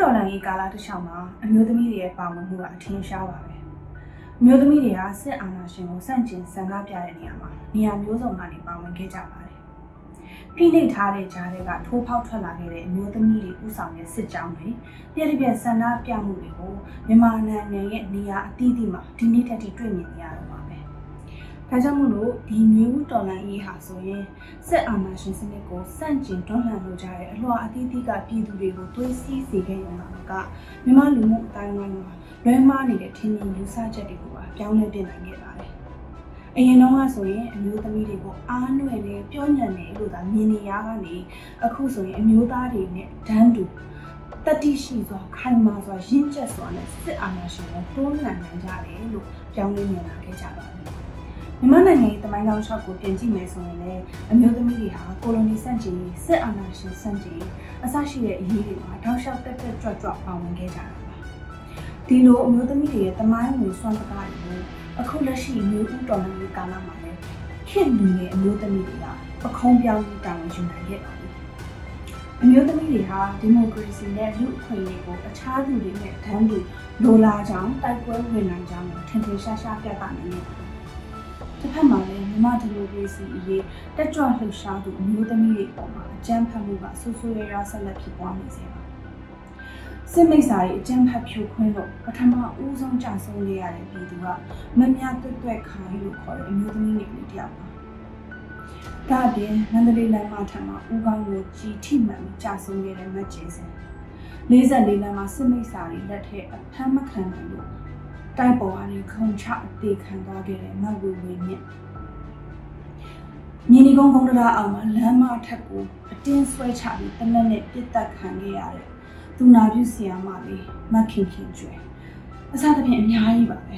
တော်လှန်ရေးကာလတစ်လျှောက်မှာအမျိုးသမီးတွေရဲ့ပါဝင်မှုကအထင်ရှားပါပဲအမျိုးသမီးတွေကစစ်အာဏာရှင်ကိုစန့်ကျင်ဆန္ဒပြတဲ့နေရာမှာနေရာမျိုးစုံကနေပါဝင်ခဲ့ကြပါတယ်ဖိနှိပ်ထားတဲ့ကြားတွေကထိုးဖောက်ထွက်လာခဲ့တဲ့အမျိုးသမီးတွေဥဆောင်တဲ့စစ်ကြောင်းတွေပြည့်ပြည့်ဆန္ဒပြမှုတွေကိုမြန်မာနိုင်ငံရဲ့နေရာအသီးသီးမှာဒီနေ့တက်ထိတွေ့မြင်နေရတော့ပါပဲ။ ဒါကြောင့်မို့လို့ဒီမျိုးဦးတော်လှန်ရေးဟာဆိုရင်စစ်အာဏာရှင်စနစ်ကိုစန့်ကျင်တွန်းလှန်လိုကြတဲ့အလွှာအသီးသီးကပြည်သူတွေကိုသွေးစည်းစေခဲ့ရမှာကမြန်မာလူမှုအတိုင်းအဝိုင်းမှာလွဲမှားနေတဲ့ထင်မြင်ယူဆချက်တွေကိုပါပြောင်းလဲပြင်နိုင်ခဲ့ပါတယ်။အရင်တော့ကဆိုရင်အမျိုးသမီးတွေကိုအားနွယ်နေပြောညံ့နေလို့သာမြင်နေရကနေအခုဆိုရင်အမျိုးသားတွေနဲ့ဒန်းတူတတိရှိစွာခိုင်မာစွာရင့်ကျက်စွာနဲ့စစ်အာဏာရှင်ကိုတွန်းလှန်နိုင်ကြတယ်လို့ပြောင်းလဲမြင်လာခဲ့ကြပါပြီ။ မြန်မာနိုင်ငံရဲ့တမိုင်းကောင်းရှောက်ကိုပြင်ကြည့်မယ်ဆိုရင်လည်းအမျိုးသမီးတွေဟာကိုလိုနီဆန့်ကျင်ရေးစစ်အာဏာရှင်ဆန့်ကျင်ရေးအစရှိတဲ့အရေးတွေမှာတောက်လျှောက်တက်တက်ကြွကြွပါဝင်ခဲ့ကြတာပါ။ဒီလိုအမျိုးသမီးတွေရဲ့တမိုင်းဝင်စွမ်းပကားတွေကိုအခုလက်ရှိမျိုးဦးတော်လှန်ရေးကာလမှာလည်းခင်လူငယ်အမျိုးသမီးတွေကပခုံးပြောင်းပြီးတာဝန်ယူနိုင်ခဲ့ပါပြီ။အမျိုးသမီးတွေဟာဒီမိုကရေစီနဲ့လူ့အခွင့်အရေးကိုအခြားသူတွေနဲ့တန်းတူလိုလားကြောင်းတိုက်ပွဲဝင်နိုင်ကြောင်းကိုထင်ထင်ရှားရှားပြသနိုင်ခဲ့ပါတယ်။ တစ်ဖက်မှာလည်းမြမဒီမိုကရေစီအရေးတက်ကြွလှုပ်ရှားသူအမျိုးသမီးတွေပေါ်မှာအကြမ်းဖက်မှုကဆူဆူရရဆက်လက်ဖြစ်ပွားနေစေပါစစ်မိတ်စာရေးအကြမ်းဖက်ဖြိုခွင်းလို့ပထမဦးဆုံးကြဆုံးရတဲ့ပြည်သူကမမြတွတ်တွက်ခိုင်းလို့ခေါ်တဲ့အမျိုးသမီးငယ်လေးတစ်ယောက်ပါ။ဒါအပြင်မန္တလေးလမ်းမထံမှာဦးကောင်းကိုကြီးထိမှန်ပြီးကြဆုံးခဲ့တဲ့မတ်ကျင်းစင်44လမ်းမှာစစ်မိတ်စာရေးလက်ထက်အဖမ်းမခံနိုင်လို့ တိုက်ပေါ်ကနေခုံချအသေးခံသွားခဲ့တဲ့မတ်ဝေဝေမြင့်မြင်းဒီကုန်းကုန်းတရာအောင်မှာလမ်းမထက်ကိုအတင်းဆွဲချပြီးတနက်နဲ့ပြစ်တက်ခံခဲ့ရတဲ့သူနာပြုဆရာမလေးမခင်ခင်ကျွဲအစသဖြင့်အများကြီးပါပဲ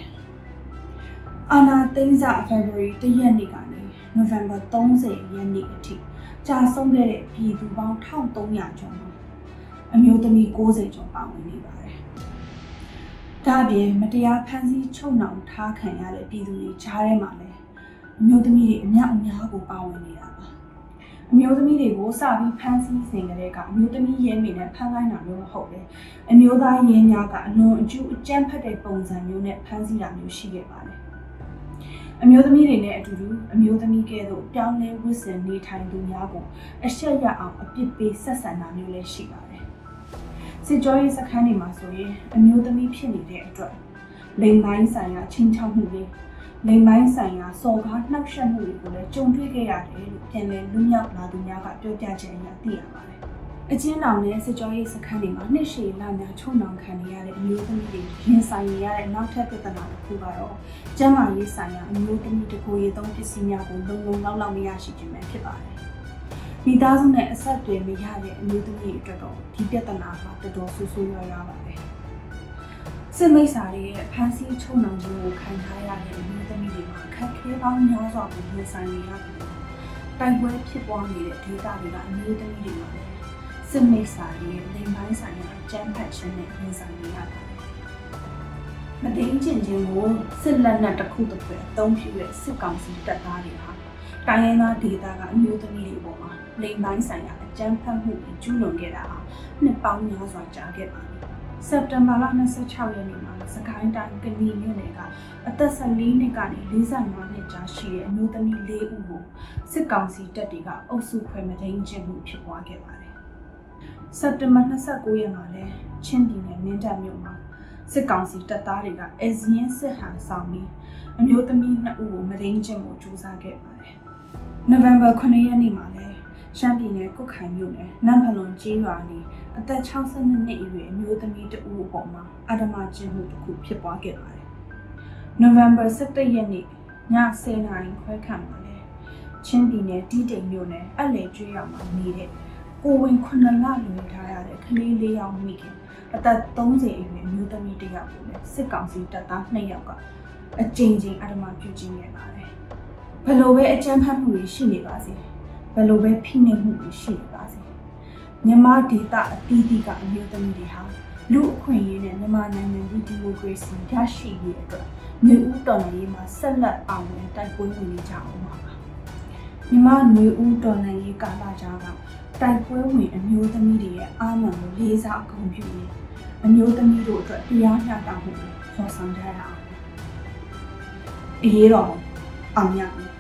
အာနာသိန်းစာ February 1ရက်နေ့ကနေ November 30ရက်နေ့အထိကြာဆုံးခဲ့တဲ့ပြည်သူပေါင်း1300ကျော်မှာအမျိုးသမီး60ကျော်ပါဝင်နေပါတယ်။ ဒါ့အပြင်မတရားဖမ်းဆီးချုပ်နှောင်ထားခံရတဲ့ပြည်သူတွေကြားထဲမှာလည်းအမျိုးသမီးတွေအများအများကိုပါဝင်နေတာပါ။အမျိုးသမီးတွေကိုစပြီးဖမ်းဆီးစဉ်ကလေးကအမျိုးသမီးရဲမိနဲ့ဖမ်းခိုင်းတာမျိုးမဟုတ်ပဲ။အမျိုးသားရဲများကအလွန်အကျူးအကြမ်းဖက်တဲ့ပုံစံမျိုးနဲ့ဖမ်းဆီးတာမျိုးရှိခဲ့ပါတယ်။အမျိုးသမီးတွေနဲ့အတူတူအမျိုးသမီးကဲ့သို့ပြောင်းလဲဝစ်စင်နေထိုင်သူများကိုအရှက်ရအောင်အပြစ်ပေးဆက်ဆံတာမျိုးလည်းရှိပါတယ်။ စစ်ကြောရေးစခန်းတွေမှာဆိုရင်အမျိုးသမီးဖြစ်နေတဲ့အတွက်လိမ်ပိုင်းဆိုင်ရာချင်းချောက်မှုတွေလိမ်ပိုင်းဆိုင်ရာစော်ကားနှောက်ယှက်မှုတွေကိုလည်းကြုံတွေ့ခဲ့ရတယ်လို့ပြန်လည်လွမြောက်လာသူများကပြောပြချက်အရသိရပါတယ်။အချင်းတော်နဲ့စစ်ကြောရေးစခန်းတွေမှာနှစ်ရှည်လများချုံနှောင်ခံနေရတဲ့အမျိုးသမီးတွေရင်ဆိုင်နေရတဲ့နောက်ထပ်ပြဿနာတစ်ခုကတော့ကျန်းမာရေးဆိုင်ရာအမျိုးသမီးတကူရေးသုံးပစ္စည်းများကိုလုံလုံလောက်လောက်မရရှိခြင်းပဲဖြစ်ပါတယ်။ မိသားစုနဲ့အဆက်အသွယ်မရတဲ့အမျိုးသမီးတွေအတွက်တော့ဒီပြဿနာဟာတော်တော်ဆူဆူရွာရွာပါပဲ။စစ်မိတ်စာတွေရဲ့ဖန်ဆီးချုံနှောင်ခြင်းကိုခံထားရတဲ့အမျိုးသမီးတွေမှာအခက်အခဲပေါင်းများစွာကိုရင်ဆိုင်နေရတယ်။တိုင်ပွဲဖြစ်ပွားနေတဲ့ဒေသတွေကအမျိုးသမီးတွေမှာလည်းစစ်မိတ်စာတွေရဲ့လိမ်ပိုင်းဆိုင်ရာအကြမ်းဖက်ခြင်းနဲ့ရင်ဆိုင်နေရတယ်။မတိန်ကျင်ခြင်းကိုစစ်လက်နက်တစ်ခုတစ်ခုအသုံးပြုတဲ့စစ်ကောင်စီတပ်သားတွေဟာတိုင်းရင်းသားဒေသကအမျိုးသမီးတွေပေါ်မှာ လိမ်ပိုင်းဆိုင်ရာအကြမ်းဖက်မှုတွေကျူးလွန်ခဲ့တာဟာနှစ်ပေါင်းများစွာကြာခဲ့ပါပြီ။စက်တင်ဘာလ26ရက်နေ့မှာစကိုင်းတိုင်းကဏီမြို့နယ်ကအသက်14နှစ်ကနေ45နှစ်ကြားရှိတဲ့အမျိုးသမီး၄ဦးကိုစစ်ကောင်စီတပ်တွေကအုပ်စုဖွဲ့မတိန်ကျင့်မှုဖြစ်ပွားခဲ့ပါတယ်။စက်တင်ဘာ29ရက်မှာလည်းချင်းပြည်နယ်မင်းတပ်မြို့မှာစစ်ကောင်စီတပ်သားတွေကအဲဇင်းစစ်ဟန်ဆောင်ပြီးအမျိုးသမီး2ဦးကိုမတိန်ကျင့်မှုကြိုးစားခဲ့ပါတယ်။ November 9ရက်နေ့မှာလည်း ရှမ်းပြည်နယ်ကုတ်ခိုင်မြို့နယ်နမ်ဖလွန်ကျေးရွာနေအသက်62နှစ်အရွယ်အမျိုးသမီးတဦးအပေါ်မှာအဓမ္မကျင့်မှုတစ်ခုဖြစ်ပွားခဲ့ပါတယ်။ November 17ရက်နေ့ည10:00နာရီခွဲခန့်မှာလည်းချင်းပြည်နယ်တီးတိမ်မြို့နယ်အလဲကျွေးရွာမှာနေတဲ့ကိုဝင်9လလွန်ထားရတဲ့ကလေးလေးယောက်မိခင်အသက်30အရွယ်အမျိုးသမီးတစ်ယောက်ကိုလည်းစစ်ကောင်စီတပ်သား2ယောက်ကအကြိမ်ကြိမ်အဓမ္မပြုကျင့်ခဲ့ပါတယ်။ဘယ်လိုပဲအကြမ်းဖက်မှုတွေရှိနေပါစေ ဘယ်လိုပဲဖိနှိပ်မှုတွေရှိနေပါစေမြန်မာဒေသအသီးသီးကအမျိုးသမီးတွေဟာလူအခွင့်အရေးနဲ့မြန်မာနိုင်ငံဒီဒီမိုကရေစီရရှိရေးအတွက်မြို့ဦးတော်လှန်ရေးမှာဆက်လက်အောင်ဝင်တိုက်ပွဲဝင်နေကြအောင်ပါမြမနွေဦးတော်လှန်ရေးကာလကြားကတိုက်ပွဲဝင်အမျိုးသမီးတွေရဲ့အာမန်ကိုလေးစားအကုန်ပြုနေအမျိုးသမီးတို့အတွက်တရားမျှတမှုကိုခေါ်ဆောင်ကြရအောင်အေးတော့အောင်ရမယ်